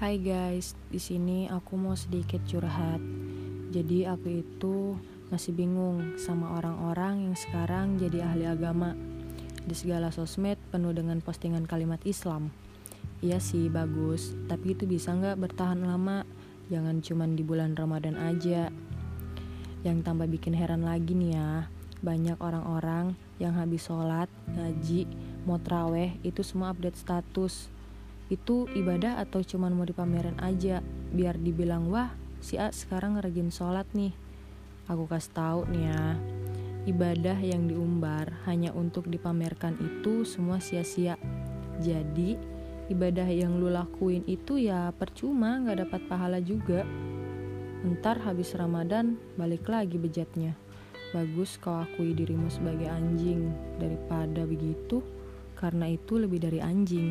Hai guys, di sini aku mau sedikit curhat. Jadi aku itu masih bingung sama orang-orang yang sekarang jadi ahli agama. Di segala sosmed penuh dengan postingan kalimat Islam. Iya sih bagus, tapi itu bisa nggak bertahan lama? Jangan cuman di bulan Ramadan aja. Yang tambah bikin heran lagi nih ya, banyak orang-orang yang habis sholat, ngaji, mau traweh itu semua update status itu ibadah atau cuman mau dipamerin aja biar dibilang wah si A sekarang ngerajin sholat nih. Aku kasih tahu nih ya ibadah yang diumbar hanya untuk dipamerkan itu semua sia-sia. Jadi ibadah yang lu lakuin itu ya percuma nggak dapat pahala juga. Ntar habis Ramadan balik lagi bejatnya. Bagus kau akui dirimu sebagai anjing. Daripada begitu karena itu lebih dari anjing.